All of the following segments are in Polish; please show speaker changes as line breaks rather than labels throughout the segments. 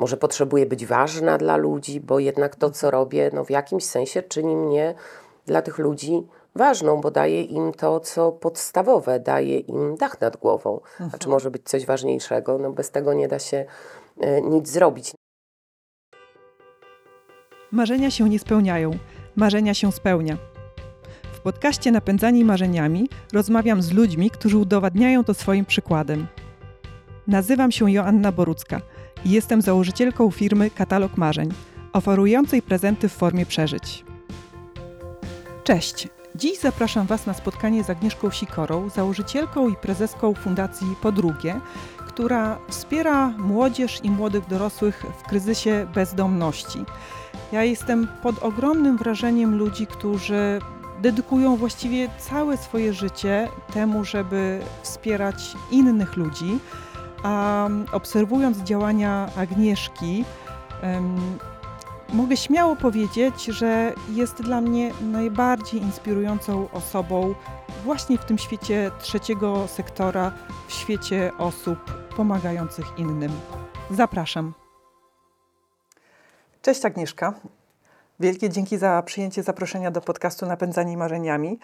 może potrzebuję być ważna dla ludzi, bo jednak to, co robię, no w jakimś sensie czyni mnie dla tych ludzi ważną, bo daje im to, co podstawowe, daje im dach nad głową. A czy może być coś ważniejszego? No bez tego nie da się e, nic zrobić.
Marzenia się nie spełniają, marzenia się spełnia. W podcaście Napędzani Marzeniami rozmawiam z ludźmi, którzy udowadniają to swoim przykładem. Nazywam się Joanna Borucka i jestem założycielką firmy Katalog Marzeń, oferującej prezenty w formie przeżyć. Cześć! Dziś zapraszam Was na spotkanie z Agnieszką Sikorą, założycielką i prezeską Fundacji Podrugie, która wspiera młodzież i młodych dorosłych w kryzysie bezdomności. Ja jestem pod ogromnym wrażeniem ludzi, którzy dedykują właściwie całe swoje życie temu, żeby wspierać innych ludzi. A obserwując działania Agnieszki, mogę śmiało powiedzieć, że jest dla mnie najbardziej inspirującą osobą właśnie w tym świecie trzeciego sektora, w świecie osób pomagających innym. Zapraszam. Cześć Agnieszka. Wielkie dzięki za przyjęcie zaproszenia do podcastu Napędzani Marzeniami.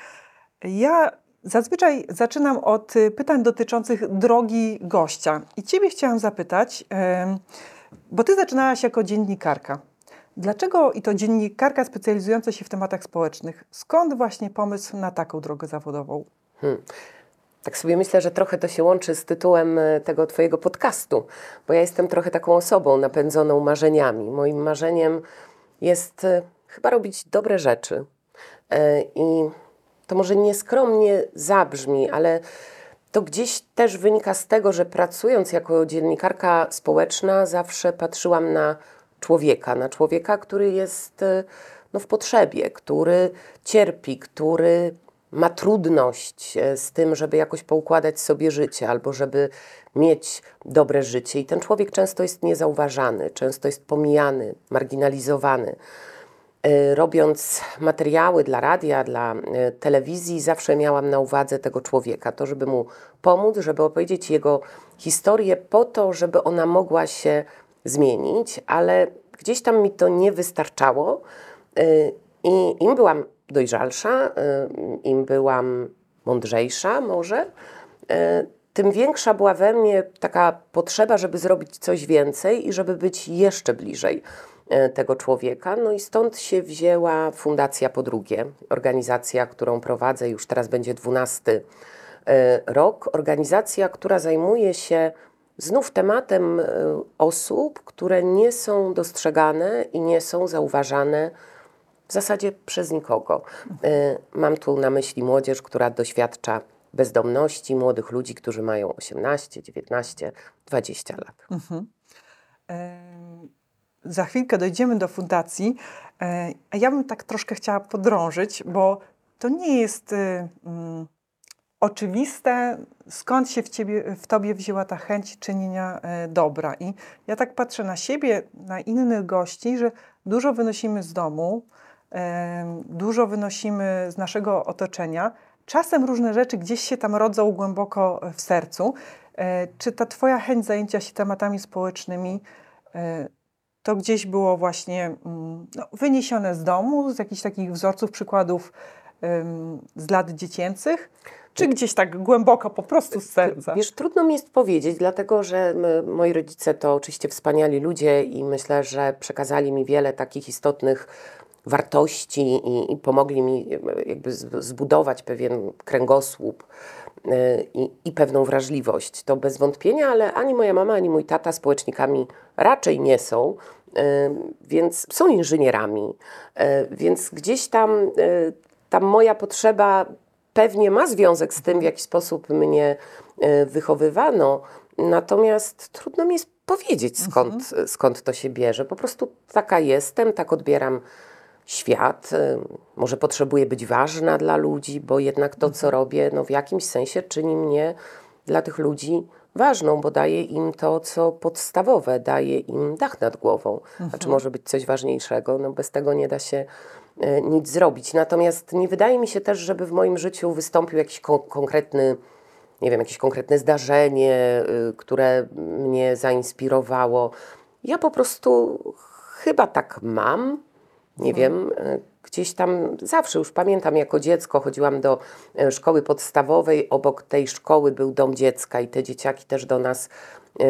Ja zazwyczaj zaczynam od pytań dotyczących drogi gościa. I Ciebie chciałam zapytać, bo Ty zaczynałaś jako dziennikarka. Dlaczego i to dziennikarka specjalizująca się w tematach społecznych? Skąd właśnie pomysł na taką drogę zawodową? Hmm.
Tak sobie myślę, że trochę to się łączy z tytułem e, tego Twojego podcastu, bo ja jestem trochę taką osobą napędzoną marzeniami. Moim marzeniem jest e, chyba robić dobre rzeczy. E, I to może nieskromnie zabrzmi, ale to gdzieś też wynika z tego, że pracując jako dziennikarka społeczna, zawsze patrzyłam na człowieka, na człowieka, który jest e, no, w potrzebie, który cierpi, który ma trudność e, z tym, żeby jakoś poukładać sobie życie albo żeby mieć dobre życie. I ten człowiek często jest niezauważany, często jest pomijany, marginalizowany. E, robiąc materiały dla radia, dla telewizji, zawsze miałam na uwadze tego człowieka, to żeby mu pomóc, żeby opowiedzieć jego historię po to, żeby ona mogła się zmienić, ale gdzieś tam mi to nie wystarczało. Y, i im byłam dojrzalsza, im byłam mądrzejsza może, tym większa była we mnie taka potrzeba, żeby zrobić coś więcej i żeby być jeszcze bliżej tego człowieka. No i stąd się wzięła Fundacja Po Drugie, organizacja, którą prowadzę już teraz będzie 12 rok. Organizacja, która zajmuje się znów tematem e, osób, które nie są dostrzegane i nie są zauważane w zasadzie przez nikogo. E, mam tu na myśli młodzież, która doświadcza bezdomności, młodych ludzi, którzy mają 18, 19, 20 lat. Mhm. E,
za chwilkę dojdziemy do fundacji, a ja bym tak troszkę chciała podrążyć, bo to nie jest. Mm, oczywiste, skąd się w, ciebie, w tobie wzięła ta chęć czynienia e, dobra. I ja tak patrzę na siebie, na innych gości, że dużo wynosimy z domu, dużo wynosimy z naszego otoczenia. Czasem różne rzeczy gdzieś się tam rodzą głęboko w sercu. E, czy ta Twoja chęć zajęcia się tematami społecznymi e, to gdzieś było właśnie mm, no, wyniesione z domu, z jakichś takich wzorców, przykładów z lat dziecięcych? Czy gdzieś tak głęboko, po prostu z serca?
Wiesz, trudno mi jest powiedzieć, dlatego że my, moi rodzice to oczywiście wspaniali ludzie i myślę, że przekazali mi wiele takich istotnych wartości i, i pomogli mi jakby zbudować pewien kręgosłup y, i, i, pewną wrażliwość. To bez wątpienia, ale ani moja mama, ani mój tata społecznikami raczej nie są, więc są inżynierami, y, więc gdzieś tam ta moja potrzeba pewnie ma związek z tym, w jaki sposób mnie e, wychowywano, natomiast trudno mi jest powiedzieć, skąd, mhm. skąd to się bierze. Po prostu taka jestem, tak odbieram świat. Może potrzebuję być ważna dla ludzi, bo jednak to, co mhm. robię, no w jakimś sensie czyni mnie dla tych ludzi ważną, bo daje im to, co podstawowe, daje im dach nad głową. Mhm. A czy może być coś ważniejszego? No bez tego nie da się E, nic zrobić. Natomiast nie wydaje mi się też, żeby w moim życiu wystąpił jakiś ko konkretny, nie wiem, jakieś konkretne zdarzenie, y, które mnie zainspirowało. Ja po prostu chyba tak mam. Nie wiem, e, gdzieś tam zawsze już pamiętam jako dziecko chodziłam do e, szkoły podstawowej. Obok tej szkoły był dom dziecka i te dzieciaki też do nas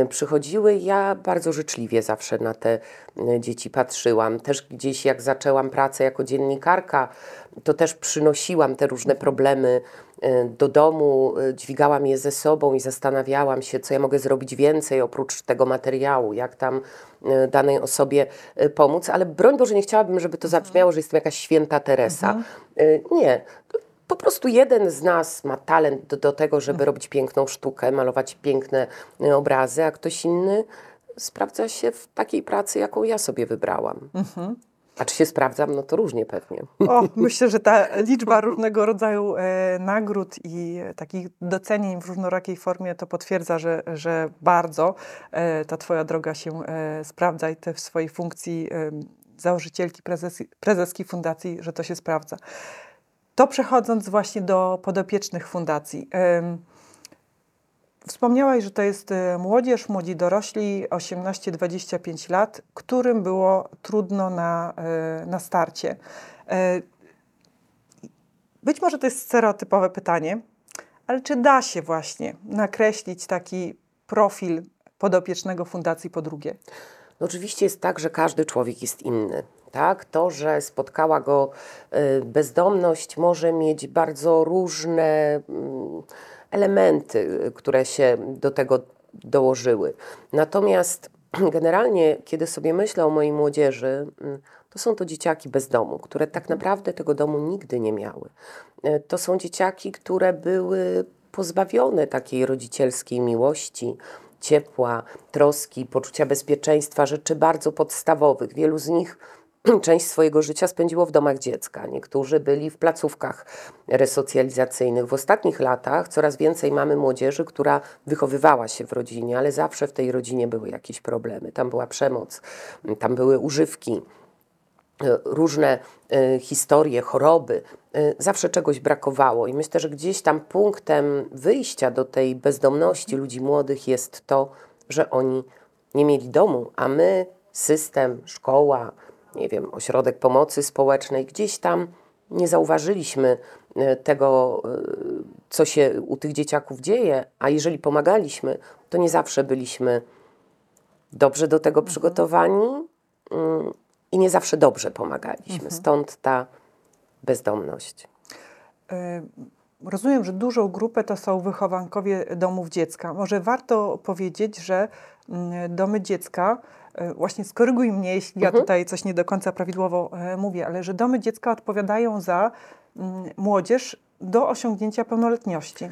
przychodziły. Ja bardzo życzliwie zawsze na te e, dzieci patrzyłam. Też gdzieś jak zaczęłam pracę jako dziennikarka, to też przynosiłam te różne problemy e, do domu, e, dźwigałam je ze sobą i zastanawiałam się, co ja mogę zrobić więcej oprócz tego materiału, jak tam e, danej osobie e, pomóc, ale broń Boże nie chciałabym, żeby to zabrzmiało, że jestem jakaś święta Teresa. E, Nie. Po prostu jeden z nas ma talent do, do tego, żeby robić piękną sztukę, malować piękne e, obrazy, a ktoś inny sprawdza się w takiej pracy, jaką ja sobie wybrałam. A czy się sprawdzam? No to różnie pewnie.
O, myślę, że ta liczba różnego rodzaju e, nagród i e, takich docenień w różnorakiej formie to potwierdza, że, że bardzo e, ta Twoja droga się sprawdza i Ty w swojej funkcji założycielki, prezeski, prezeski fundacji, że to się sprawdza. To przechodząc właśnie do podopiecznych fundacji. Wspomniałaś, że to jest e, młodzież, młodzi dorośli, 18-25 lat, którym było trudno na, e, na starcie. E, Być może to jest stereotypowe pytanie, ale czy da się właśnie nakreślić taki profil podopiecznego fundacji po drugie?
No oczywiście jest tak, że każdy człowiek jest inny. Tak? To, że spotkała go y, bezdomność, może mieć bardzo różne mm, elementy, y, które się do tego dołożyły. Natomiast generalnie, kiedy sobie myślę o mojej młodzieży, mm, to są to dzieciaki bez domu, które tak naprawdę tego domu nigdy nie miały. Y, To są dzieciaki, które były pozbawione takiej rodzicielskiej miłości, ciepła, troski, poczucia bezpieczeństwa, rzeczy bardzo podstawowych. Wielu z nich część swojego życia spędziło w domach dziecka. Niektórzy byli w placówkach resocjalizacyjnych. W ostatnich latach coraz więcej mamy młodzieży, która wychowywała się w rodzinie, ale zawsze w tej rodzinie były jakieś problemy. Tam była przemoc, tam były używki, e, różne e, historie, choroby. E, Zawsze czegoś brakowało i myślę, że gdzieś tam punktem wyjścia do tej bezdomności ludzi młodych jest to, że oni nie mieli domu, a my, system, szkoła, nie wiem, ośrodek pomocy społecznej, gdzieś tam nie zauważyliśmy e, tego, e, co się u tych dzieciaków dzieje, a jeżeli pomagaliśmy, to nie zawsze byliśmy dobrze do tego przygotowani mm, i nie zawsze dobrze pomagaliśmy. Stąd ta bezdomność.
E, Rozumiem, że dużą grupę to są wychowankowie domów dziecka. Może warto powiedzieć, że mm, domy dziecka, właśnie skoryguj mnie, jeśli ja tutaj coś nie do końca prawidłowo e, mówię, ale że domy dziecka odpowiadają za mm, młodzież do osiągnięcia pełnoletności.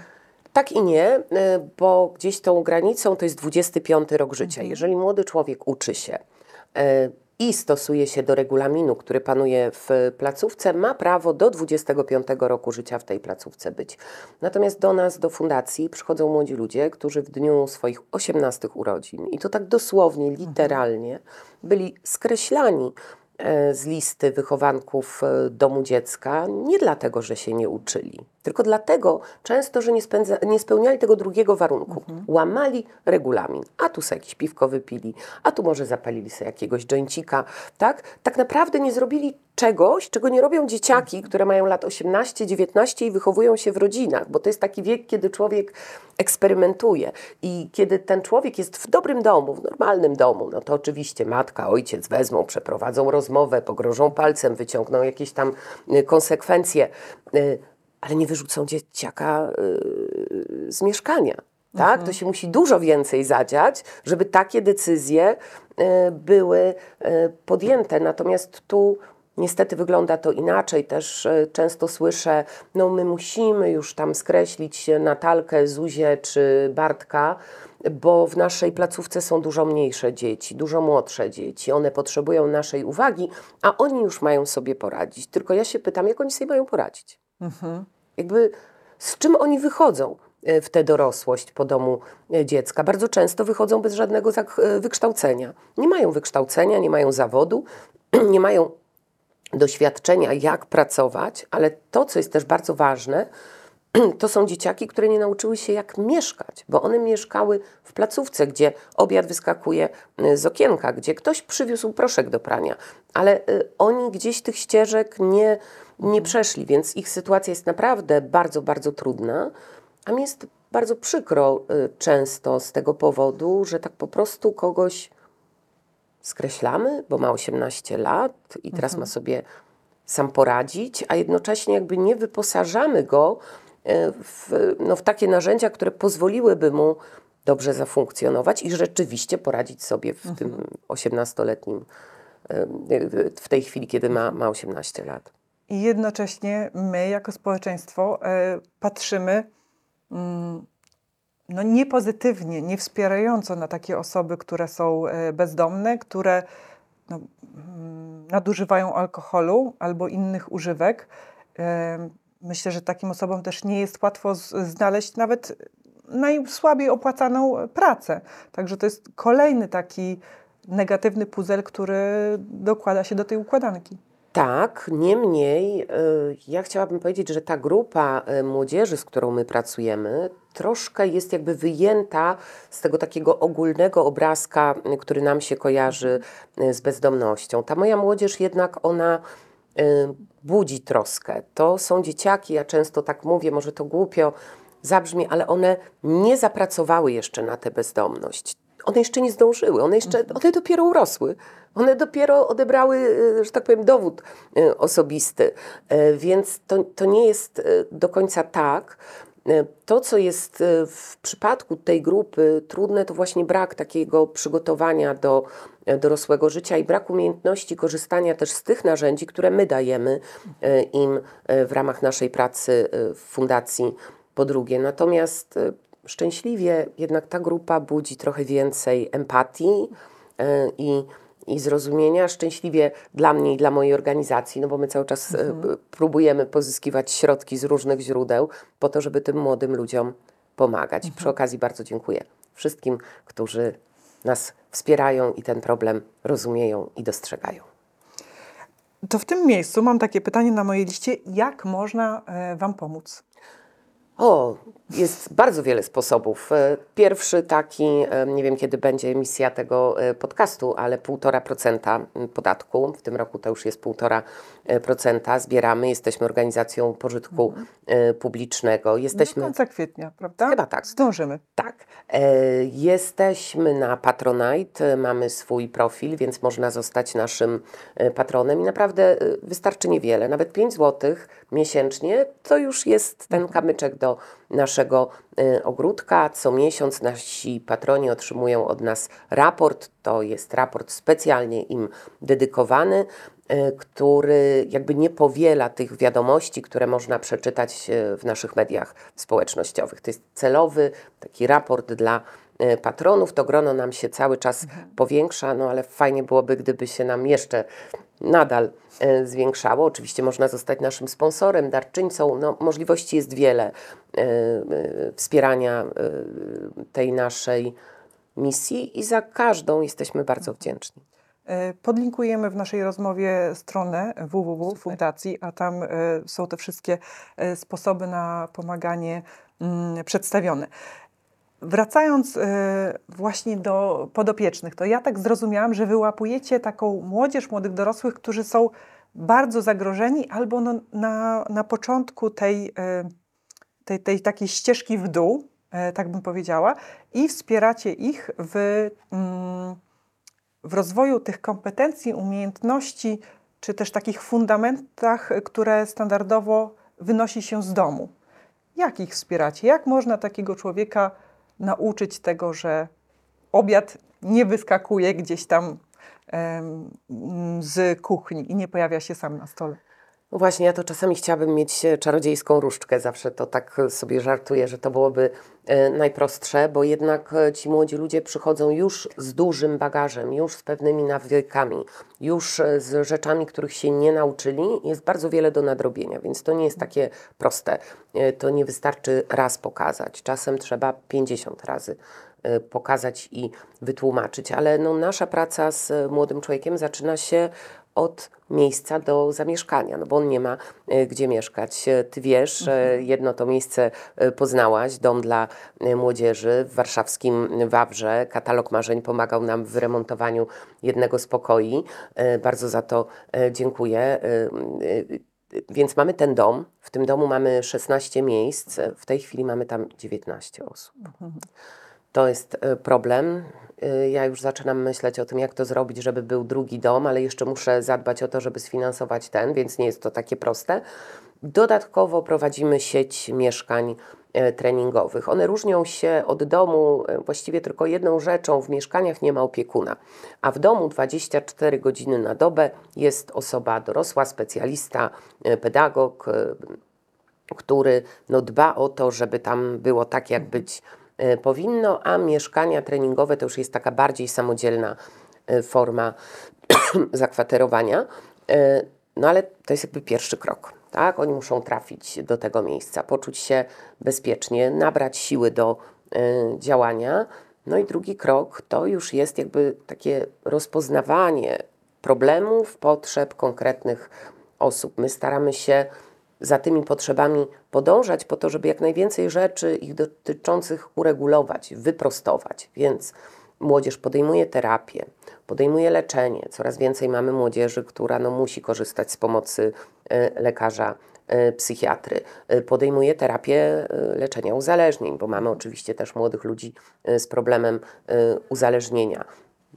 Tak i nie, y, bo gdzieś tą granicą to jest 25 rok życia. Jeżeli młody człowiek uczy się i stosuje się do regulaminu, który panuje w placówce, ma prawo do 25 roku życia w tej placówce być. Natomiast do nas, do fundacji, przychodzą młodzi ludzie, którzy w dniu swoich 18 urodzin, i to tak dosłownie, literalnie, byli skreślani e, z listy wychowanków e, domu dziecka nie dlatego, że się nie uczyli, tylko dlatego często, że nie, spędza, nie spełniali tego drugiego warunku. Łamali regulamin. A tu sobie jakieś piwko wypili, a tu może zapalili sobie jakiegoś joincika, tak? Tak naprawdę nie zrobili czegoś, czego nie robią dzieciaki, które mają lat 18, 19 i wychowują się w rodzinach, bo to jest taki wiek, kiedy człowiek eksperymentuje i kiedy ten człowiek jest w dobrym domu, w normalnym domu, no to oczywiście matka, ojciec wezmą, przeprowadzą rozmowę, pogrożą palcem, wyciągną jakieś tam y, konsekwencje, y, ale nie wyrzucą dzieciaka y, z mieszkania. Tak? To się musi dużo więcej zadziać, żeby takie decyzje y, były y, podjęte. Natomiast tu niestety wygląda to inaczej. Też często słyszę, no my musimy już tam skreślić Natalkę, Zuzię czy Bartka, bo w naszej placówce są dużo mniejsze dzieci, dużo młodsze dzieci. One potrzebują naszej uwagi, a oni już mają sobie poradzić. Tylko ja się pytam, jak oni sobie mają poradzić? Jakby z czym oni wychodzą e, w tę dorosłość po domu e, dziecka? Bardzo często wychodzą bez żadnego e, wykształcenia. Nie mają wykształcenia, nie mają zawodu, nie mają doświadczenia, jak pracować, ale to, co jest też bardzo ważne, to są dzieciaki, które nie nauczyły się jak mieszkać, bo one mieszkały w placówce, gdzie obiad wyskakuje z okienka, gdzie ktoś przywiózł proszek do prania, ale oni gdzieś tych ścieżek nie, nie przeszli, więc ich sytuacja jest naprawdę bardzo, bardzo trudna, a mi jest bardzo przykro y, często z tego powodu, że tak po prostu kogoś skreślamy, bo ma 18 lat i teraz ma sobie sam poradzić, a jednocześnie jakby nie wyposażamy go e, w, no, w takie narzędzia, które pozwoliłyby mu dobrze zafunkcjonować i rzeczywiście poradzić sobie w tym 18-letnim, e, w tej chwili, kiedy ma, ma 18 lat.
I jednocześnie my, jako społeczeństwo, e, patrzymy mm, no, niepozytywnie, niewspierająco na takie osoby, które są e, bezdomne, które no, mm, nadużywają alkoholu albo innych używek. E, myślę, że takim osobom też nie jest łatwo znaleźć nawet najsłabiej opłacaną pracę. Także to jest kolejny taki negatywny puzzle, który dokłada się do tej układanki.
Tak, niemniej y, ja chciałabym powiedzieć, że ta grupa y, młodzieży, z którą my pracujemy, troszkę jest jakby wyjęta z tego takiego ogólnego obrazka, y, który nam się kojarzy z bezdomnością. Ta moja młodzież jednak ona budzi troskę. To są dzieciaki, ja często tak mówię, może to głupio zabrzmi, ale one nie zapracowały jeszcze na tę bezdomność. One jeszcze nie zdążyły, one jeszcze, one dopiero urosły. One dopiero odebrały, y, że tak powiem, dowód y, osobisty. Y, Więc to, to nie jest do końca tak. To, co jest w przypadku tej grupy trudne, to właśnie brak takiego przygotowania do dorosłego życia i brak umiejętności korzystania też z tych narzędzi, które my dajemy im w ramach naszej pracy w Fundacji po drugie. Natomiast szczęśliwie jednak ta grupa budzi trochę więcej empatii y, i, i zrozumienia. Szczęśliwie dla mnie i dla mojej organizacji, no bo my cały czas y, p- próbujemy pozyskiwać środki z różnych źródeł po to, żeby tym młodym ludziom pomagać. Przy okazji bardzo dziękuję wszystkim, którzy nas wspierają i ten problem rozumieją i dostrzegają.
To w tym miejscu mam takie pytanie na mojej liście: jak można e, Wam pomóc?
O, jest bardzo wiele sposobów. E, Pierwszy taki, e, nie wiem kiedy będzie emisja tego e, podcastu, ale 1,5% podatku, w tym roku to już jest 1,5% zbieramy. Jesteśmy organizacją pożytku e, publicznego.
Do
Jesteśmy.
końca kwietnia, prawda?
Chyba tak.
Zdążymy.
Tak. Jesteśmy na Patronite, mamy swój profil, więc można zostać naszym patronem i naprawdę wystarczy niewiele, nawet 5 zł miesięcznie, to już jest ten kamyczek do naszego e, ogródka. Co miesiąc nasi patroni otrzymują od nas raport, to jest raport specjalnie im dedykowany, e, który jakby nie powiela tych wiadomości, które można przeczytać e, w naszych mediach społecznościowych. To jest celowy taki raport dla patronów. To grono nam się cały czas powiększa, no ale fajnie byłoby, gdyby się nam jeszcze nadal e, zwiększało. Oczywiście można zostać naszym sponsorem, darczyńcą. No, możliwości jest wiele e, wspierania tej naszej misji i za każdą jesteśmy bardzo wdzięczni.
E, Podlinkujemy w naszej rozmowie stronę www fundacji, a tam e, są te wszystkie e, sposoby na pomaganie mm, przedstawione. Wracając e, właśnie do podopiecznych, to ja tak zrozumiałam, że wyłapujecie taką młodzież, młodych dorosłych, którzy są bardzo zagrożeni albo no, na, na początku tej, e, tej, tej takiej ścieżki w dół, e, tak bym powiedziała, i wspieracie ich w, mm, w rozwoju tych kompetencji, umiejętności, czy też takich fundamentach, które standardowo wynosi się z domu. Jak ich wspieracie? Jak można takiego człowieka nauczyć tego, że obiad nie wyskakuje gdzieś tam z kuchni i nie pojawia się sam na stole?
Właśnie, ja to czasami chciałabym mieć e, czarodziejską różdżkę. Zawsze to tak e, sobie żartuję, że to byłoby e, najprostsze, bo jednak ci młodzi ludzie przychodzą już z dużym bagażem, już z pewnymi nawykami, już z rzeczami, których się nie nauczyli. Jest bardzo wiele do nadrobienia, więc to nie jest takie proste. To nie wystarczy raz pokazać. Czasem trzeba 50 razy pokazać i wytłumaczyć, ale no, nasza praca z młodym człowiekiem zaczyna się od miejsca do zamieszkania, no bo on nie ma e, gdzie mieszkać. E, Ty wiesz, e, jedno to miejsce e, poznałaś, dom dla młodzieży w warszawskim Wawrze. Katalog Marzeń pomagał nam w wyremontowaniu jednego z pokoi. Bardzo za to dziękuję. Więc mamy ten dom. W tym domu mamy 16 miejsc. W tej chwili mamy tam 19 osób. To jest problem. E, Ja już zaczynam myśleć o tym, jak to zrobić, żeby był drugi dom, ale jeszcze muszę zadbać o to, żeby sfinansować ten, więc nie jest to takie proste. Dodatkowo prowadzimy sieć mieszkań e, treningowych. One różnią się od domu e, właściwie tylko jedną rzeczą. W mieszkaniach nie ma opiekuna, a w domu 24 godziny na dobę jest osoba dorosła, specjalista, pedagog, który no, dba o to, żeby tam było tak, jak być powinno, a mieszkania treningowe to już jest taka bardziej samodzielna e, forma zakwaterowania. E, No ale to jest jakby pierwszy krok. Tak? Oni muszą trafić do tego miejsca, poczuć się bezpiecznie, nabrać siły do e, działania. No i drugi krok to już jest jakby takie rozpoznawanie problemów, potrzeb konkretnych osób. My staramy się za tymi potrzebami podążać po to, żeby jak najwięcej rzeczy ich dotyczących uregulować, wyprostować. Więc młodzież podejmuje terapię, podejmuje leczenie. Coraz więcej mamy młodzieży, która no, musi korzystać z pomocy e, lekarza e, psychiatry. E, Podejmuje terapię leczenia uzależnień, bo mamy oczywiście też młodych ludzi z problemem uzależnienia.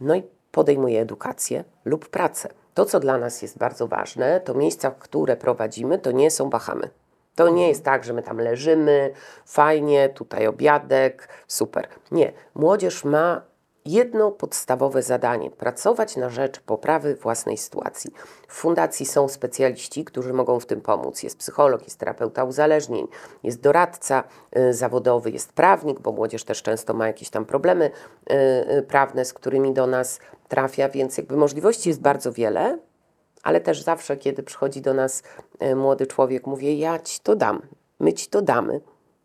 No i podejmuje edukację lub pracę. To, co dla nas jest bardzo ważne, to miejsca, które prowadzimy, to nie są Bahamy. To nie jest tak, że my tam leżymy, fajnie, tutaj obiadek, super. Nie. Młodzież ma jedno podstawowe zadanie pracować na rzecz poprawy własnej sytuacji. W fundacji są specjaliści, którzy mogą w tym pomóc. Jest psycholog, jest terapeuta uzależnień, jest doradca y, zawodowy, jest prawnik, bo młodzież też często ma jakieś tam problemy y, y, prawne, z którymi do nas trafia, więc jakby możliwości jest bardzo wiele, ale też zawsze, kiedy przychodzi do nas e, młody człowiek, mówię: Ja ci to dam, my ci to damy.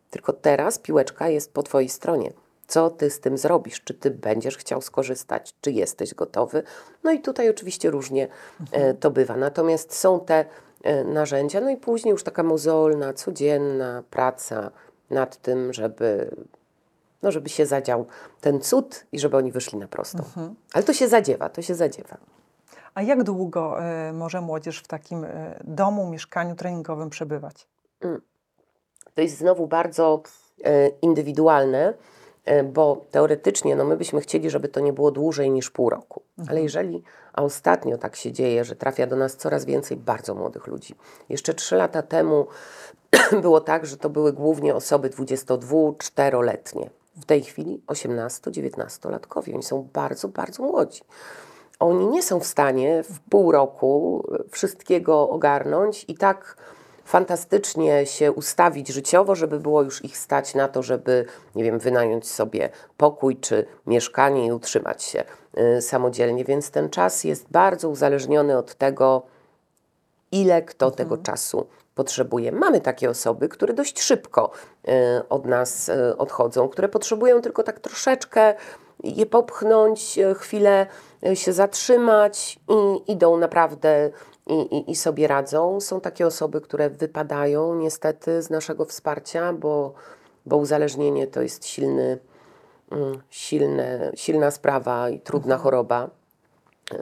Tylko teraz piłeczka jest po twojej stronie. Co ty z tym zrobisz? Czy ty będziesz chciał skorzystać? Czy jesteś gotowy? No i tutaj oczywiście różnie e, to bywa. Natomiast są te e, narzędzia, no i później już taka mozolna, codzienna praca nad tym, żeby, no żeby się zadział ten cud i żeby oni wyszli na prostą. Ale to się zadziewa, to się zadziewa.
A jak długo y, może młodzież w takim y, domu, mieszkaniu treningowym przebywać?
To jest znowu bardzo e, indywidualne, bo teoretycznie no my byśmy chcieli, żeby to nie było dłużej niż pół roku. Ale jeżeli, a ostatnio tak się dzieje, że trafia do nas coraz więcej bardzo młodych ludzi. Jeszcze trzy lata temu było tak, że to były głównie osoby 22-4-letnie. W tej chwili 18-19-latkowie. Oni są bardzo, bardzo młodzi. Oni nie są w stanie w pół roku wszystkiego ogarnąć i tak fantastycznie się ustawić życiowo, żeby było już ich stać na to, żeby, nie wiem, wynająć sobie pokój czy mieszkanie i utrzymać się y, samodzielnie. Więc ten czas jest bardzo uzależniony od tego, ile kto tego czasu potrzebuje. Mamy takie osoby, które dość szybko y, od nas y, odchodzą, które potrzebują tylko tak troszeczkę je popchnąć, y, chwilę się zatrzymać i idą naprawdę i, i, i sobie radzą. Są takie osoby, które wypadają niestety z naszego wsparcia, bo, bo uzależnienie to jest silny, mm, silne, silna sprawa i trudna choroba. Y,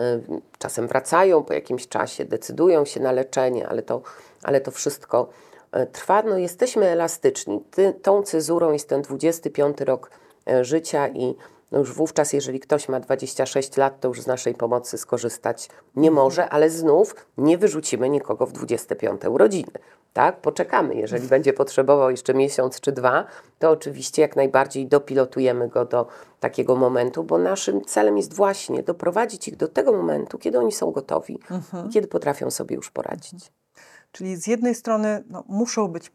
Czasem wracają po jakimś czasie, decydują się na leczenie, ale to, ale to wszystko y, trwa. No, jesteśmy elastyczni. Ty, tą cezurą jest ten 25 rok y, życia i no już wówczas, jeżeli ktoś ma 26 lat, to już z naszej pomocy skorzystać nie może, ale znów nie wyrzucimy nikogo w 25 urodziny. Tak, poczekamy. Jeżeli będzie potrzebował jeszcze miesiąc czy dwa, to oczywiście jak najbardziej dopilotujemy go do takiego momentu, bo naszym celem jest właśnie doprowadzić ich do tego momentu, kiedy oni są gotowi i kiedy potrafią sobie już poradzić.
Czyli z jednej strony no, muszą być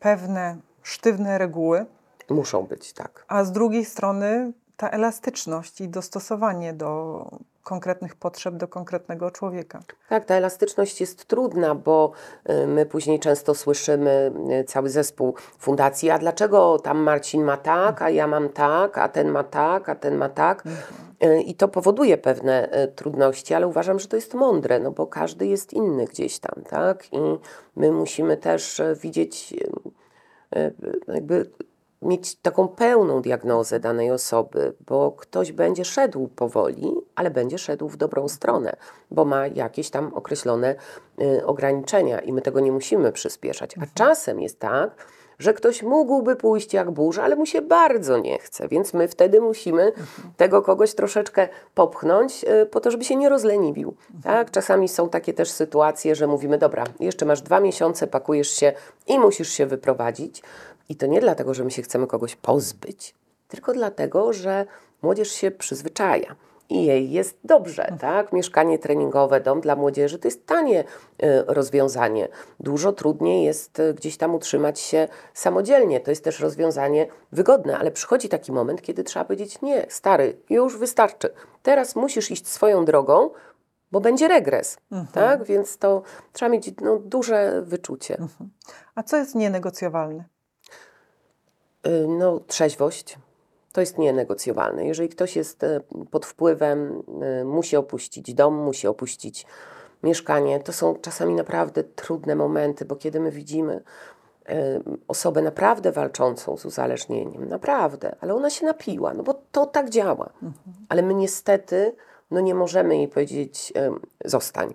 pewne sztywne reguły,
Muszą być, tak.
a z drugiej strony ta elastyczność i dostosowanie do konkretnych potrzeb, do konkretnego człowieka.
Tak, ta elastyczność jest trudna, bo y, my później często słyszymy y, cały zespół fundacji, a dlaczego tam Marcin ma tak, a ja mam tak, a ten ma tak, a ten ma tak. Y, I to powoduje pewne y, trudności, ale uważam, że to jest mądre, no bo każdy jest inny gdzieś tam, tak? I my musimy też y, widzieć, jakby mieć taką pełną diagnozę danej osoby, bo ktoś będzie szedł powoli, ale będzie szedł w dobrą stronę, bo ma jakieś tam określone ograniczenia i my tego nie musimy przyspieszać. A mhm. czasem jest tak, że ktoś mógłby pójść jak burza, ale mu się bardzo nie chce, więc my wtedy musimy tego kogoś troszeczkę popchnąć y, po to, żeby się nie rozleniwił. Tak? Czasami są takie też sytuacje, że mówimy, dobra, jeszcze masz dwa miesiące, pakujesz się i musisz się wyprowadzić. I to nie dlatego, że my się chcemy kogoś pozbyć, tylko dlatego, że młodzież się przyzwyczaja i jej jest dobrze, mhm. tak? Mieszkanie treningowe, dom dla młodzieży to jest tanie y, rozwiązanie. Dużo trudniej jest y, gdzieś tam utrzymać się samodzielnie. To jest też rozwiązanie wygodne, ale przychodzi taki moment, kiedy trzeba powiedzieć: Nie, stary, już wystarczy. Teraz musisz iść swoją drogą, bo będzie regres, mhm. tak? Więc to trzeba mieć no, duże wyczucie. Mhm.
A co jest nienegocjowalne?
Y, no, trzeźwość to jest nienegocjowalne. Jeżeli ktoś jest e, pod wpływem, e, musi opuścić dom, musi opuścić mieszkanie, to są czasami naprawdę trudne momenty, bo kiedy my widzimy e, osobę naprawdę walczącą z uzależnieniem, naprawdę, ale ona się napiła, no bo to tak działa. Mhm. Ale my niestety no nie możemy jej powiedzieć zostań,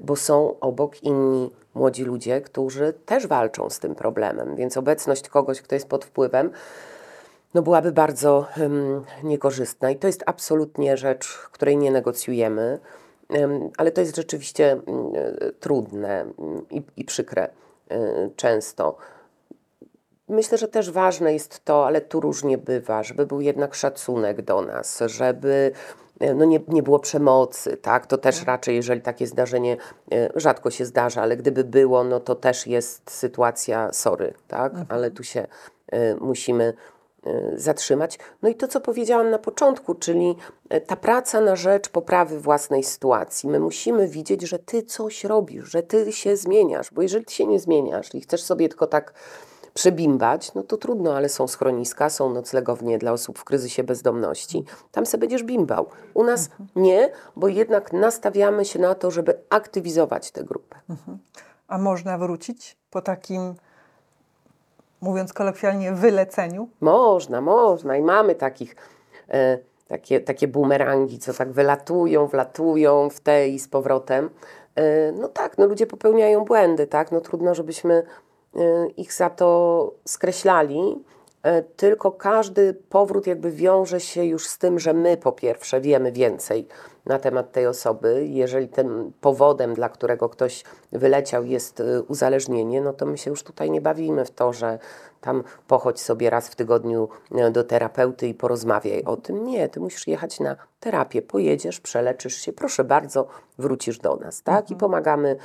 bo są obok inni młodzi ludzie, którzy też walczą z tym problemem, więc obecność kogoś, kto jest pod wpływem, no byłaby bardzo um, niekorzystna. I to jest absolutnie rzecz, której nie negocjujemy, um, ale to jest rzeczywiście um, trudne i, i przykre często. Myślę, że też ważne jest to, ale tu różnie bywa, żeby był jednak szacunek do nas, żeby no nie, nie było przemocy, tak? To też tak. raczej, jeżeli takie zdarzenie rzadko się zdarza, ale gdyby było, no to też jest sytuacja sorry, tak? Mhm. Ale tu się musimy Y, zatrzymać. No i to, co powiedziałam na początku, czyli y, ta praca na rzecz poprawy własnej sytuacji. My musimy widzieć, że ty coś robisz, że ty się zmieniasz, bo jeżeli ty się nie zmieniasz i chcesz sobie tylko tak przebimbać, no to trudno, ale są schroniska, są noclegownie dla osób w kryzysie bezdomności. Tam sobie będziesz bimbał. U nas mhm. nie, bo jednak nastawiamy się na to, żeby aktywizować tę grupę. Mhm.
A można wrócić po takim mówiąc kolokwialnie, wyleceniu?
Można, można i mamy takich, e, takie, takie bumerangi, co tak wylatują, wlatują w te i z powrotem. E, no tak, no ludzie popełniają błędy, tak, no trudno, żebyśmy e, ich za to skreślali, e, tylko każdy powrót jakby wiąże się już z tym, że my po pierwsze wiemy więcej na temat tej osoby. Jeżeli tym powodem, dla którego ktoś wyleciał, jest y, uzależnienie, no to my się już tutaj nie bawimy w to, że tam pochodź sobie raz w tygodniu y, do terapeuty i porozmawiaj o tym. Nie, ty musisz jechać na terapię, pojedziesz, przeleczysz się, proszę bardzo, wrócisz do nas, tak? Mhm. I pomagamy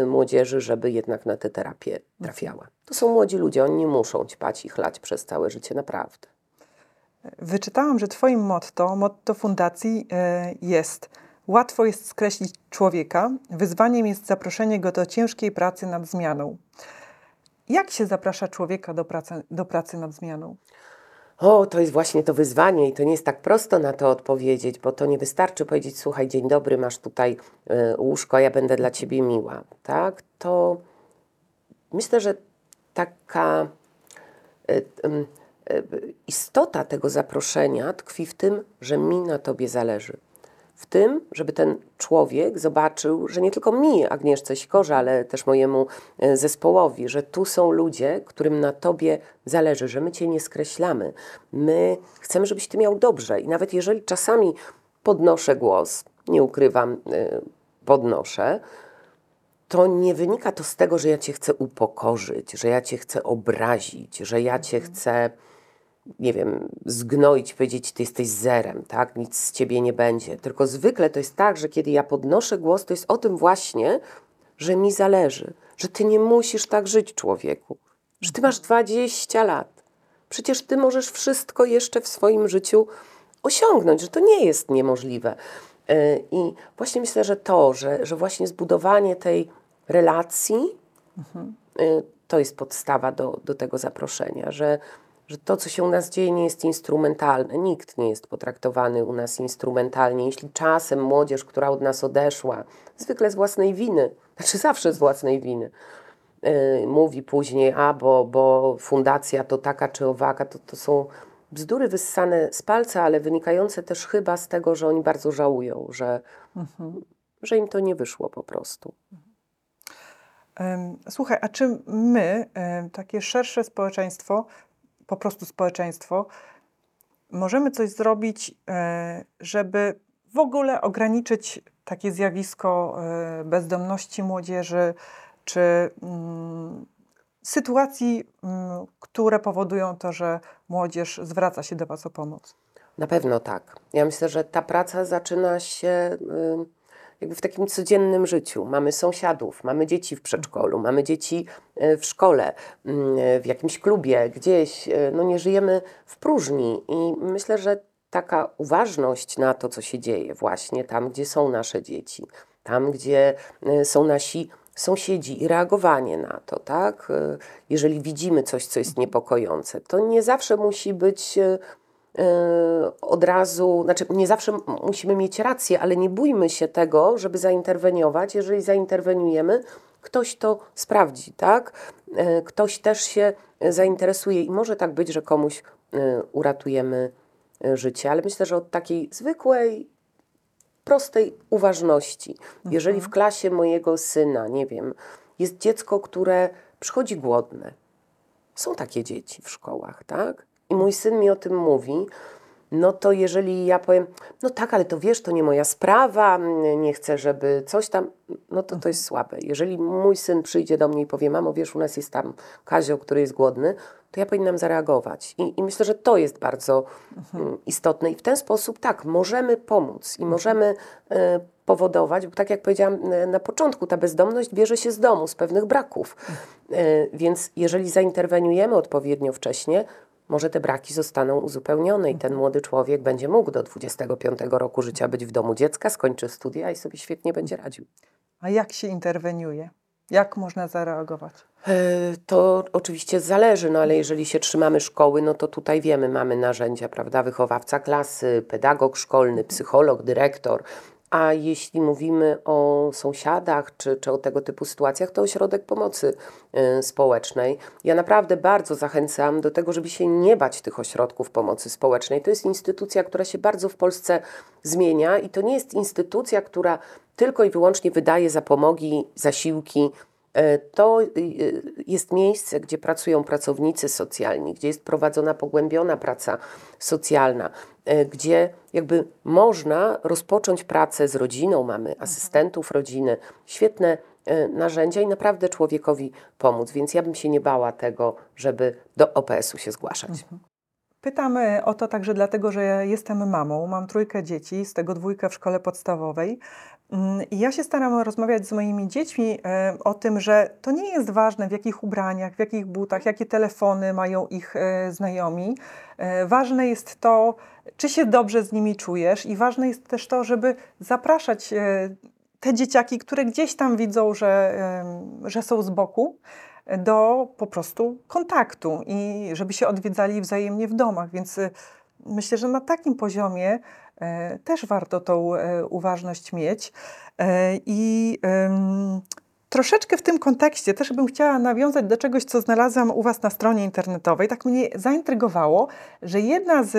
y, młodzieży, żeby jednak na tę terapię trafiała. To są młodzi ludzie, oni nie muszą ćpać i chlać przez całe życie, naprawdę.
Wyczytałam, że Twoim motto, motto fundacji e, jest Łatwo jest skreślić człowieka, wyzwaniem jest zaproszenie go do ciężkiej pracy nad zmianą. Jak się zaprasza człowieka do pracy, do pracy nad zmianą?
O, to jest właśnie to wyzwanie i to nie jest tak prosto na to odpowiedzieć, bo to nie wystarczy powiedzieć, słuchaj, dzień dobry, masz tutaj y, łóżko, ja będę dla ciebie miła, tak? To myślę, że taka y, y, E, istota tego zaproszenia tkwi w tym, że mi na tobie zależy. W tym, żeby ten człowiek zobaczył, że nie tylko mi, Agnieszce Sikorze, ale też mojemu e, zespołowi, że tu są ludzie, którym na tobie zależy, że my cię nie skreślamy. My chcemy, żebyś ty miał dobrze. I nawet jeżeli czasami podnoszę głos, nie ukrywam, e, podnoszę, to nie wynika to z tego, że ja cię chcę upokorzyć, że ja cię chcę obrazić, że ja cię mhm. chcę nie wiem, zgnoić, powiedzieć, ty jesteś zerem, tak? Nic z ciebie nie będzie. Tylko zwykle to jest tak, że kiedy ja podnoszę głos, to jest o tym właśnie, że mi zależy, że ty nie musisz tak żyć, człowieku, że ty masz 20 lat. Przecież ty możesz wszystko jeszcze w swoim życiu osiągnąć, że to nie jest niemożliwe. E, I właśnie myślę, że to, że, że właśnie zbudowanie tej relacji, mhm. to jest podstawa do, do tego zaproszenia, że że to, co się u nas dzieje, nie jest instrumentalne. Nikt nie jest potraktowany u nas instrumentalnie. Jeśli czasem młodzież, która od nas odeszła, zwykle z własnej winy, znaczy zawsze z własnej winy, yy, mówi później, a bo, bo fundacja to taka czy owaka, to, to są bzdury wyssane z palca, ale wynikające też chyba z tego, że oni bardzo żałują, że, że im to nie wyszło po prostu.
Słuchaj, a czy my, takie szersze społeczeństwo, po prostu społeczeństwo, możemy coś zrobić, e, żeby w ogóle ograniczyć takie zjawisko e, bezdomności młodzieży, czy mm, sytuacji, mm, które powodują to, że młodzież zwraca się do Was o pomoc?
Na pewno tak. Ja myślę, że ta praca zaczyna się y, jakby w takim codziennym życiu. Mamy sąsiadów, mamy dzieci w przedszkolu, mamy dzieci y, w szkole, y, w jakimś klubie, gdzieś. y, No nie żyjemy w próżni i myślę, że taka uważność na to, co się dzieje właśnie tam, gdzie są nasze dzieci, tam, gdzie są nasi sąsiedzi i reagowanie na to, tak? Jeżeli widzimy coś, co jest niepokojące, to nie zawsze musi być od razu, znaczy nie zawsze musimy mieć rację, ale nie bójmy się tego, żeby zainterweniować. Jeżeli zainterweniujemy, ktoś to sprawdzi, tak? Y, Ktoś też się y, zainteresuje i może tak być, że komuś y, uratujemy y, życie, ale myślę, że od takiej zwykłej, prostej uważności. Jeżeli w klasie mojego syna, nie wiem, jest dziecko, które przychodzi głodne, są takie dzieci w szkołach, tak? I mój syn mi o tym mówi, no to jeżeli ja powiem, no tak, ale to wiesz, to nie moja sprawa, nie chcę, żeby coś tam, no to to jest słabe. Jeżeli mój syn przyjdzie do mnie i powie, mamo, wiesz, u nas jest tam Kazio, który jest głodny, to ja powinnam zareagować. I, i myślę, że to jest bardzo mm, istotne. I w ten sposób, tak, możemy pomóc i możemy e, powodować, bo tak jak powiedziałam e, na początku, ta bezdomność bierze się z domu, z pewnych braków. E, Więc jeżeli zainterweniujemy odpowiednio wcześnie, może te braki zostaną uzupełnione i ten młody człowiek będzie mógł do 25 roku życia być w domu dziecka, skończy studia i sobie świetnie będzie radził.
A jak się interweniuje? Jak można zareagować?
E, To oczywiście zależy, no ale jeżeli się trzymamy szkoły, no to tutaj wiemy, mamy narzędzia, prawda? Wychowawca klasy, pedagog szkolny, psycholog, dyrektor. A jeśli mówimy o sąsiadach czy, czy o tego typu sytuacjach, to ośrodek pomocy y, społecznej. Ja naprawdę bardzo zachęcam do tego, żeby się nie bać tych ośrodków pomocy społecznej. To jest instytucja, która się bardzo w Polsce zmienia i to nie jest instytucja, która tylko i wyłącznie wydaje zapomogi, zasiłki, To y, y, jest miejsce, gdzie pracują pracownicy socjalni, gdzie jest prowadzona pogłębiona praca socjalna, e, gdzie jakby można rozpocząć pracę z rodziną, mamy asystentów rodziny, świetne e, narzędzia i naprawdę człowiekowi pomóc. Więc ja bym się nie bała tego, żeby do OPS-u się zgłaszać.
Pytam e, o to także dlatego, że jestem mamą, mam trójkę dzieci, z tego dwójkę w szkole podstawowej. Mm, I ja się staram rozmawiać z moimi dziećmi e, o tym, że to nie jest ważne, w jakich ubraniach, w jakich butach, jakie telefony mają ich e, znajomi. Ważne jest to, czy się dobrze z nimi czujesz, i ważne jest też to, żeby zapraszać te dzieciaki, które gdzieś tam widzą, że, że są z boku, do po prostu kontaktu i żeby się odwiedzali wzajemnie w domach. Więc y, myślę, że na takim poziomie e, też warto tą e, uważność mieć. I troszeczkę w tym kontekście też bym chciała nawiązać do czegoś, co znalazłam u Was na stronie internetowej. Tak mnie zaintrygowało, że jedna z,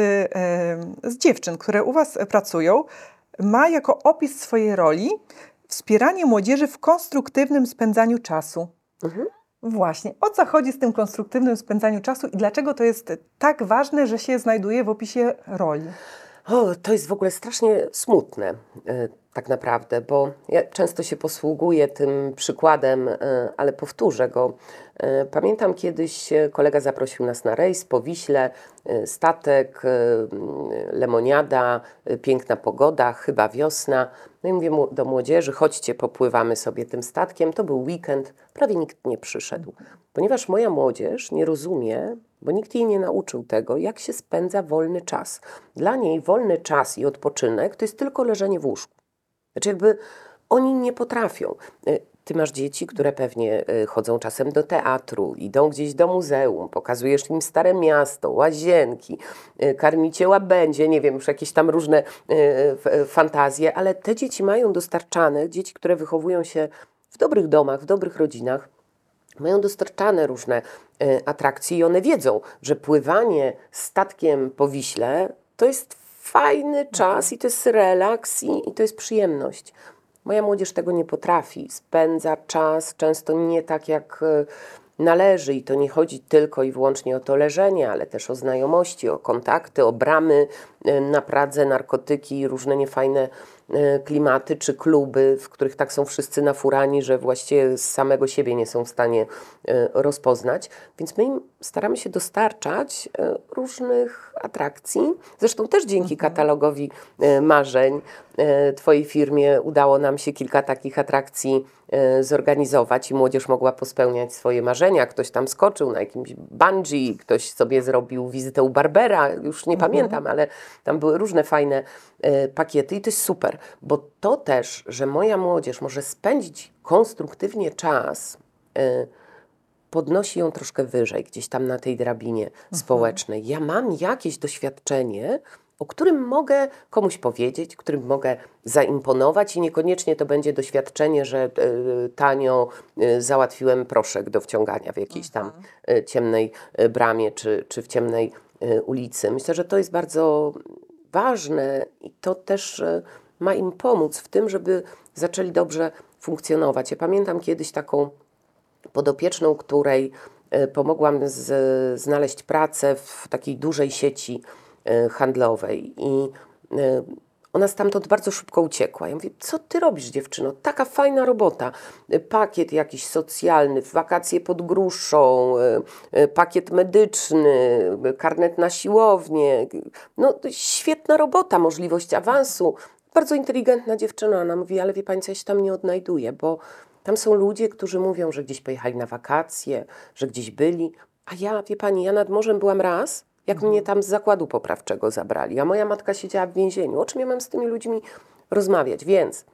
z dziewczyn, które u Was pracują, ma jako opis swojej roli wspieranie młodzieży w konstruktywnym spędzaniu czasu.
Mhm.
Właśnie, o co chodzi z tym konstruktywnym spędzaniu czasu i dlaczego to jest tak ważne, że się znajduje w opisie roli?
O, to jest w ogóle strasznie smutne, e, tak naprawdę, bo ja często się posługuję tym przykładem, e, ale powtórzę go. E, Pamiętam kiedyś kolega zaprosił nas na rejs po Wiśle, statek, lemoniada, piękna pogoda, chyba wiosna. No i mówię mu do młodzieży, chodźcie, popływamy sobie tym statkiem. To był weekend, prawie nikt nie przyszedł, ponieważ moja młodzież nie rozumie, bo nikt jej nie nauczył tego, jak się spędza wolny czas. Dla niej wolny czas i odpoczynek to jest tylko leżenie w łóżku. Znaczy jakby oni nie potrafią. Y, Ty masz dzieci, które pewnie y, chodzą czasem do teatru, idą gdzieś do muzeum, pokazujesz im stare miasto, łazienki, y, karmicie łabędzie, nie wiem, już jakieś tam różne fantazje, ale te dzieci mają dostarczane, dzieci, które wychowują się w dobrych domach, w dobrych rodzinach, mają dostarczane różne y, atrakcje i one wiedzą, że pływanie statkiem po Wiśle to jest fajny czas i to jest relaks i, i to jest przyjemność. Moja młodzież tego nie potrafi. Spędza czas często nie tak jak e, należy i to nie chodzi tylko i wyłącznie o to leżenie, ale też o znajomości, o kontakty, o bramy e, na Pradze, narkotyki i różne niefajne e, klimaty czy kluby, w których tak są wszyscy nafurani, że właściwie z samego siebie nie są w stanie e, rozpoznać. Więc my im staramy się dostarczać e, różnych atrakcji. Zresztą też dzięki katalogowi e, marzeń e, Twojej firmie udało nam się kilka takich atrakcji e, zorganizować i młodzież mogła pospełniać swoje marzenia. Ktoś tam skoczył na jakimś bungee, ktoś sobie zrobił wizytę u Barbera, już nie pamiętam, ale tam były różne fajne e, pakiety i to jest super, bo to też, że moja młodzież może spędzić konstruktywnie czas, e, podnosi ją troszkę wyżej, gdzieś tam na tej drabinie społecznej. Ja mam jakieś doświadczenie, o którym mogę komuś powiedzieć, którym mogę zaimponować i niekoniecznie to będzie doświadczenie, że e, tanio e, załatwiłem proszek do wciągania w jakiejś tam e, ciemnej bramie czy, czy w ciemnej ulicy. Myślę, że to jest bardzo ważne i to też ma im pomóc w tym, żeby zaczęli dobrze funkcjonować. Ja pamiętam kiedyś taką podopieczną, której pomogłam z, znaleźć pracę w takiej dużej sieci handlowej i e, ona stamtąd bardzo szybko uciekła. Ja mówię, co ty robisz dziewczyno? Taka fajna robota. E, Pakiet jakiś socjalny, wakacje pod gruszą, pakiet medyczny, karnet na siłownię. No świetna robota, możliwość awansu. Bardzo inteligentna dziewczyna. Ona mówi, ale wie pani co, ja się tam nie odnajduję, bo tam są ludzie, którzy mówią, że gdzieś pojechali na wakacje, że gdzieś byli. A ja, wie pani, ja nad morzem byłam raz, jak mnie tam z zakładu poprawczego zabrali, a moja matka siedziała w więzieniu. O czym ja mam z tymi ludźmi rozmawiać? Więc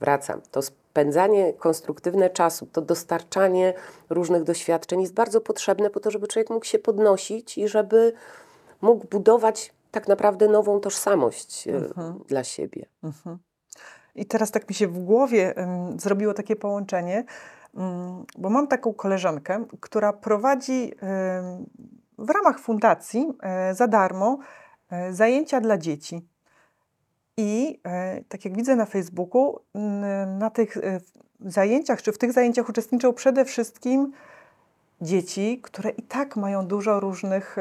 wracam. To spędzanie konstruktywne czasu, to dostarczanie różnych doświadczeń jest bardzo potrzebne po to, żeby człowiek mógł się podnosić i żeby mógł budować tak naprawdę nową tożsamość e, dla siebie.
I teraz tak mi się w głowie ym, zrobiło takie połączenie, ym, bo mam taką koleżankę, która prowadzi ym, w ramach fundacji e, za darmo e, zajęcia dla dzieci. I e, tak jak widzę na Facebooku, na tych zajęciach, czy w tych zajęciach uczestniczą przede wszystkim dzieci, które i tak mają dużo różnych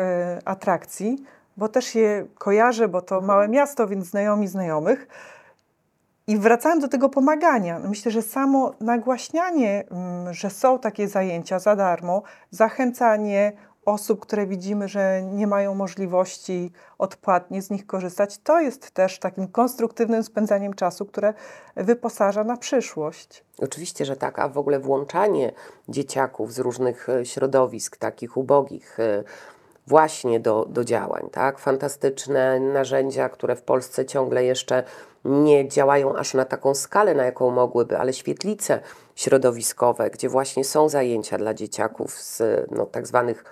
atrakcji, bo też je kojarzę, bo to małe miasto, więc znajomi znajomych. I wracając do tego pomagania, myślę, że samo nagłaśnianie, mm, że są takie zajęcia za darmo, zachęcanie osób, które widzimy, że nie mają możliwości odpłatnie z nich korzystać, to jest też takim konstruktywnym spędzaniem czasu, które wyposaża na przyszłość.
Oczywiście, że tak, a w ogóle włączanie dzieciaków z różnych e, środowisk, takich ubogich, e, właśnie do, do działań, tak? Fantastyczne narzędzia, które w Polsce ciągle jeszcze nie działają aż na taką skalę, na jaką mogłyby, ale świetlice środowiskowe, gdzie właśnie są zajęcia dla dzieciaków z no, tak zwanych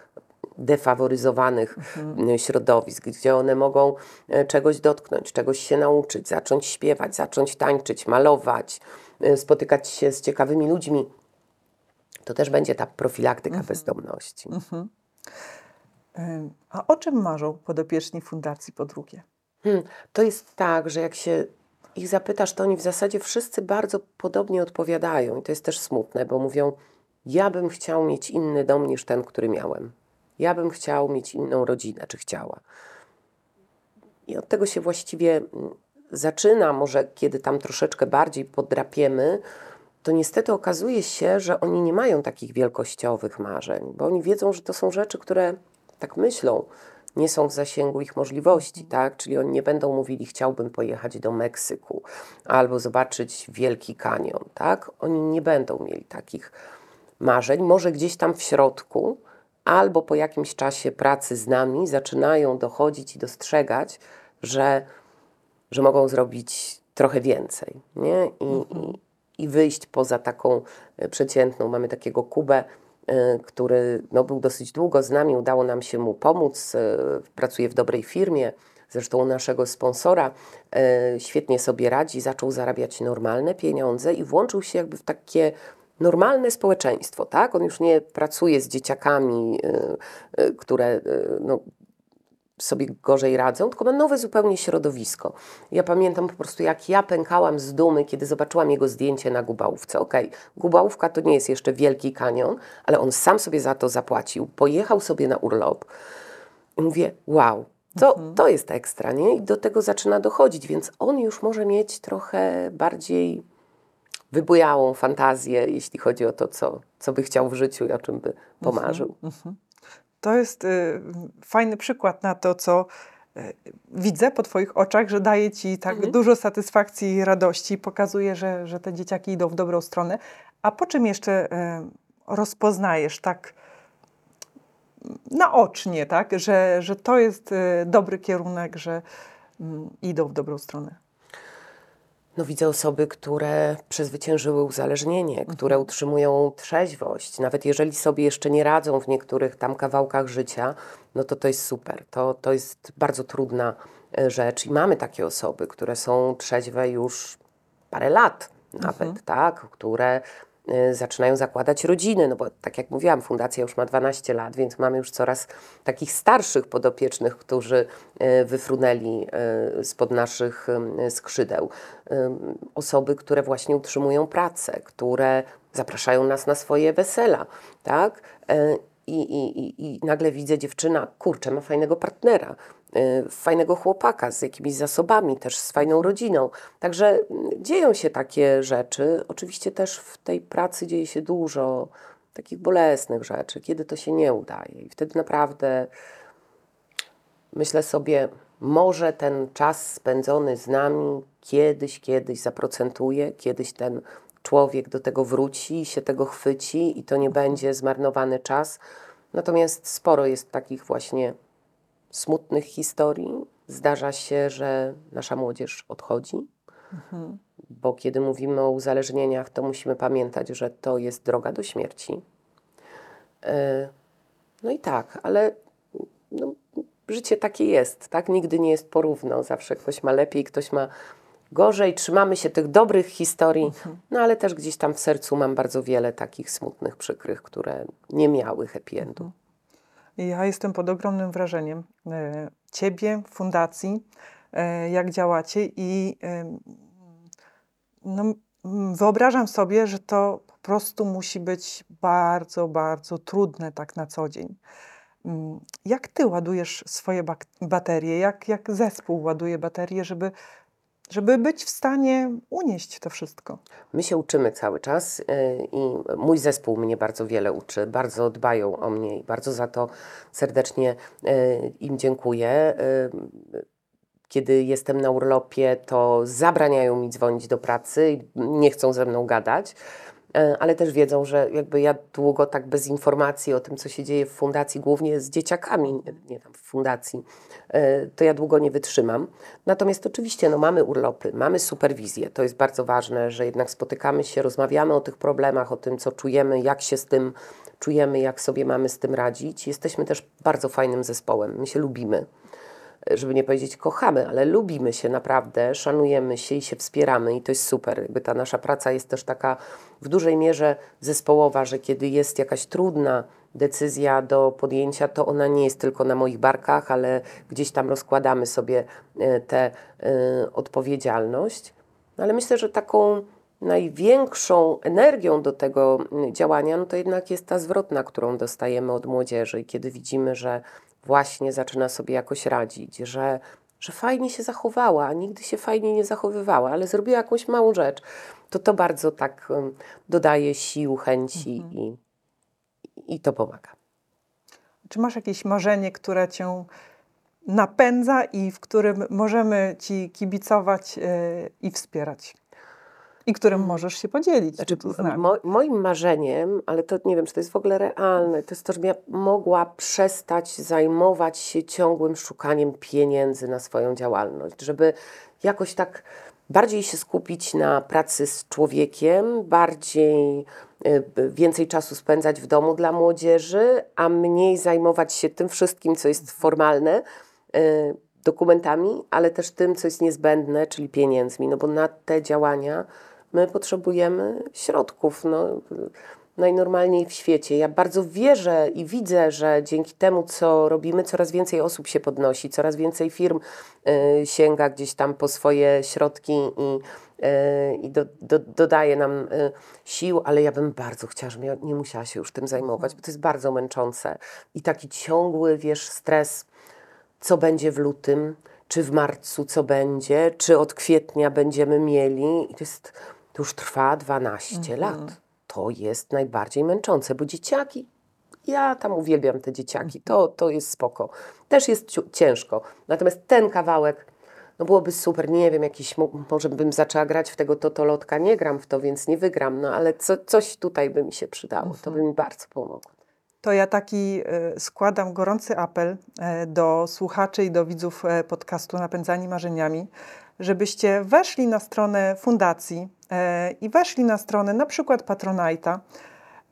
defaworyzowanych m, środowisk, gdzie one mogą e, czegoś dotknąć, czegoś się nauczyć, zacząć śpiewać, zacząć tańczyć, malować, e, spotykać się z ciekawymi ludźmi. To też będzie ta profilaktyka bezdomności.
Ym, A o czym marzą podopieczni Fundacji po drugie?
Hmm, to jest tak, że jak się ich zapytasz, to oni w zasadzie wszyscy bardzo podobnie odpowiadają. I to jest też smutne, bo mówią: Ja bym chciał mieć inny dom niż ten, który miałem. Ja bym chciał mieć inną rodzinę, czy chciała. I od tego się właściwie mm, zaczyna, może kiedy tam troszeczkę bardziej podrapiemy, to niestety okazuje się, że oni nie mają takich wielkościowych marzeń, bo oni wiedzą, że to są rzeczy, które tak myślą, nie są w zasięgu ich możliwości, tak? Czyli oni nie będą mówili, chciałbym pojechać do Meksyku albo zobaczyć Wielki Kanion, tak? Oni nie będą mieli takich marzeń, może gdzieś tam w środku, albo po jakimś czasie pracy z nami zaczynają dochodzić i dostrzegać, że, że mogą zrobić trochę więcej, nie? I, i, i wyjść poza taką e, przeciętną. Mamy takiego Kubę, e, który no, był dosyć długo z nami, udało nam się mu pomóc, e, pracuje w dobrej firmie, zresztą u naszego sponsora, świetnie sobie radzi, zaczął zarabiać normalne pieniądze i włączył się jakby w takie normalne społeczeństwo, tak? On już nie pracuje z dzieciakami, które no, sobie gorzej radzą, tylko ma nowe zupełnie środowisko. Ja pamiętam po prostu, jak ja pękałam z dumy, kiedy zobaczyłam jego zdjęcie na Gubałówce. Okej, okay, Gubałówka to nie jest jeszcze wielki kanion, ale on sam sobie za to zapłacił. Pojechał sobie na urlop. I mówię, wow, to, mhm. to jest ekstra, nie? I do tego zaczyna dochodzić, więc on już może mieć trochę bardziej wybujałą fantazję, jeśli chodzi o to, co, co by chciał w życiu i o czym by pomarzył. Mhm. mhm.
To jest y, fajny przykład na to, co y, widzę po Twoich oczach, że daje Ci tak mhm. dużo satysfakcji i radości, pokazuje, że, że te dzieciaki idą w dobrą stronę. A po czym jeszcze y, rozpoznajesz tak naocznie, tak, że, że to jest dobry kierunek, że mm, idą w dobrą stronę?
No, widzę osoby, które przezwyciężyły uzależnienie, mhm. które utrzymują trzeźwość. Nawet jeżeli sobie jeszcze nie radzą w niektórych tam kawałkach życia, no to to jest super. To, to jest bardzo trudna e, rzecz. I mamy takie osoby, które są trzeźwe już parę lat nawet, mhm. tak? Które zaczynają zakładać rodziny, no bo tak jak mówiłam, fundacja już ma 12 lat, więc mamy już coraz takich starszych podopiecznych, którzy y, wyfrunęli y, spod naszych skrzydeł. Osoby, które właśnie utrzymują pracę, które zapraszają nas na swoje wesela, tak? I, i, i nagle widzę dziewczyna, kurczę, ma fajnego partnera, fajnego chłopaka, z jakimiś zasobami, też z fajną rodziną. Także mm, dzieją się takie rzeczy. Oczywiście też w tej pracy dzieje się dużo takich bolesnych rzeczy, kiedy to się nie udaje. I wtedy naprawdę myślę sobie, może ten czas spędzony z nami kiedyś, kiedyś zaprocentuje, kiedyś ten człowiek do tego wróci, się tego chwyci i to nie będzie zmarnowany czas. Natomiast sporo jest takich właśnie smutnych historii. Zdarza się, że nasza młodzież odchodzi, mhm. bo kiedy mówimy o uzależnieniach, to musimy pamiętać, że to jest droga do śmierci. E, no i tak, ale no, życie takie jest, tak? Nigdy nie jest porówno. Zawsze ktoś ma lepiej, ktoś ma gorzej. Trzymamy się tych dobrych historii, mhm. no ale też gdzieś tam w sercu mam bardzo wiele takich smutnych, przykrych, które nie miały happy endu.
Ja jestem pod ogromnym wrażeniem e, Ciebie, fundacji, e, jak działacie i e, no, wyobrażam sobie, że to po prostu musi być bardzo, bardzo trudne tak na co dzień. Mm, jak Ty ładujesz swoje baterie? Jak, jak zespół ładuje baterie, żeby żeby być w stanie unieść to wszystko.
My się uczymy cały czas y, i mój zespół mnie bardzo wiele uczy, bardzo dbają o mnie i bardzo za to serdecznie y, im dziękuję. Y, kiedy jestem na urlopie, to zabraniają mi dzwonić do pracy i nie chcą ze mną gadać. E, ale też wiedzą, że jakby ja długo tak bez informacji o tym, co się dzieje w fundacji, głównie z dzieciakami, nie, tam w fundacji, e, to ja długo nie wytrzymam. Natomiast oczywiście no, mamy urlopy, mamy superwizję. To jest bardzo ważne, że jednak spotykamy się, rozmawiamy o tych problemach, o tym, co czujemy, jak się z tym czujemy, jak sobie mamy z tym radzić. Jesteśmy też bardzo fajnym zespołem. My się lubimy żeby nie powiedzieć kochamy, ale lubimy się naprawdę, szanujemy się i się wspieramy i to jest super. Jakby ta nasza praca jest też taka w dużej mierze zespołowa, że kiedy jest jakaś trudna decyzja do podjęcia, to ona nie jest tylko na moich barkach, ale gdzieś tam rozkładamy sobie e, tę e, odpowiedzialność. No ale myślę, że taką największą energią do tego działania, no to jednak jest ta zwrotna, którą dostajemy od młodzieży. I kiedy widzimy, że właśnie zaczyna sobie jakoś radzić, że, że fajnie się zachowała, a nigdy się fajnie nie zachowywała, ale zrobiła jakąś małą rzecz, to to bardzo tak dodaje sił, chęci mhm. i, i to pomaga.
Czy masz jakieś marzenie, które cię napędza i w którym możemy ci kibicować yy, i wspierać? I którym możesz się podzielić. Znaczy,
mo, moim marzeniem, ale to nie wiem, czy to jest w ogóle realne, to jest to, żebym ja mogła przestać zajmować się ciągłym szukaniem pieniędzy na swoją działalność, żeby jakoś tak bardziej się skupić na pracy z człowiekiem, bardziej b- więcej czasu spędzać w domu dla młodzieży, a mniej zajmować się tym wszystkim, co jest formalne, y, dokumentami, ale też tym, co jest niezbędne, czyli pieniędzmi, no bo na te działania my potrzebujemy środków. No, najnormalniej w świecie. Ja bardzo wierzę i widzę, że dzięki temu, co robimy, coraz więcej osób się podnosi, coraz więcej firm y, sięga gdzieś tam po swoje środki i, y, i do, do, dodaje nam y, sił, ale ja bym bardzo chciała, żebym nie musiała się już tym zajmować, bo to jest bardzo męczące. I taki ciągły, wiesz, stres, co będzie w lutym, czy w marcu, co będzie, czy od kwietnia będziemy mieli. I to jest, to już trwa 12 lat. To jest najbardziej męczące, bo dzieciaki, ja tam uwielbiam te dzieciaki, to, to jest spoko. Też jest ciężko. Natomiast ten kawałek, no byłoby super, nie wiem, jakiś, mo- może bym zaczęła grać w tego totolotka, nie gram w to, więc nie wygram, no ale co, coś tutaj by mi się przydało, to by mi bardzo pomogło.
To ja taki e, składam gorący apel e, do słuchaczy i do widzów e, podcastu Napędzani Marzeniami, żebyście weszli na stronę fundacji i weszli na stronę na przykład Patronite'a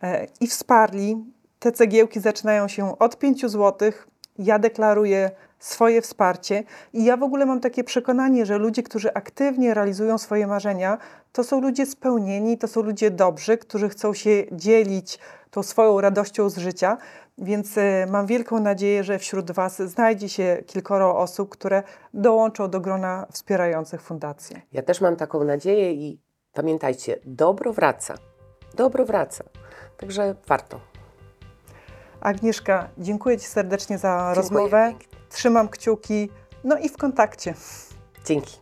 e, i wsparli. Te cegiełki zaczynają się od 5 zł. Ja deklaruję swoje wsparcie i ja w ogóle mam takie przekonanie, że ludzie, którzy aktywnie realizują swoje marzenia, to są ludzie spełnieni, to są ludzie dobrzy, którzy chcą się dzielić tą swoją radością z życia. Więc e, mam wielką nadzieję, że wśród Was znajdzie się kilkoro osób, które dołączą do grona wspierających fundację.
Ja też mam taką nadzieję i pamiętajcie, dobro wraca. Dobro wraca. Także warto.
Agnieszka, dziękuję Ci serdecznie za
Dziękuję
rozmowę. Trzymam kciuki, no i w kontakcie.
Dzięki.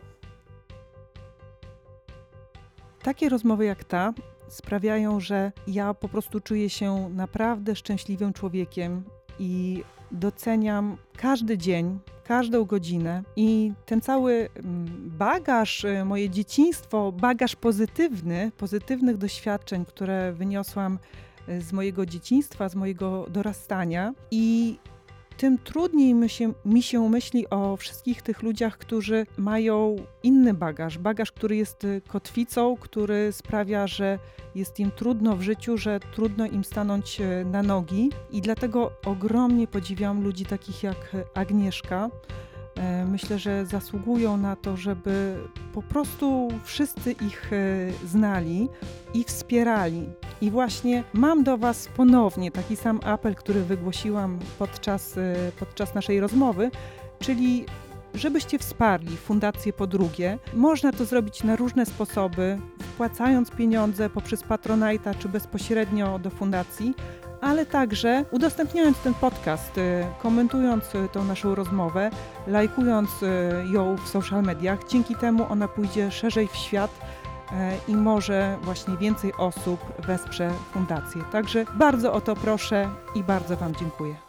Takie rozmowy jak ta sprawiają, że ja po prostu czuję się naprawdę szczęśliwym człowiekiem i doceniam każdy dzień, każdą godzinę i ten cały mm, bagaż, y, moje dzieciństwo, bagaż pozytywny, pozytywnych doświadczeń, które wyniosłam y, z mojego dzieciństwa, z mojego dorastania i tym trudniej mi się, mi się myśli o wszystkich tych ludziach, którzy mają inny bagaż. Bagaż, który jest y, kotwicą, który sprawia, że jest im trudno w życiu, że trudno im stanąć y, na nogi. I dlatego ogromnie podziwiam ludzi takich jak Agnieszka. E, Myślę, że zasługują na to, żeby po prostu wszyscy ich e, znali i wspierali. I właśnie mam do Was ponownie taki sam apel, który wygłosiłam podczas, e, podczas naszej rozmowy, czyli żebyście wsparli Fundację Po Drugie. Można to zrobić na różne sposoby, wpłacając pieniądze poprzez Patronite'a czy bezpośrednio do fundacji, ale także udostępniając ten podcast, y, komentując y, tą naszą rozmowę, lajkując y, ją w social mediach. Dzięki temu ona pójdzie szerzej w świat i może właśnie więcej osób wesprze fundację. Także bardzo o to proszę i bardzo Wam dziękuję.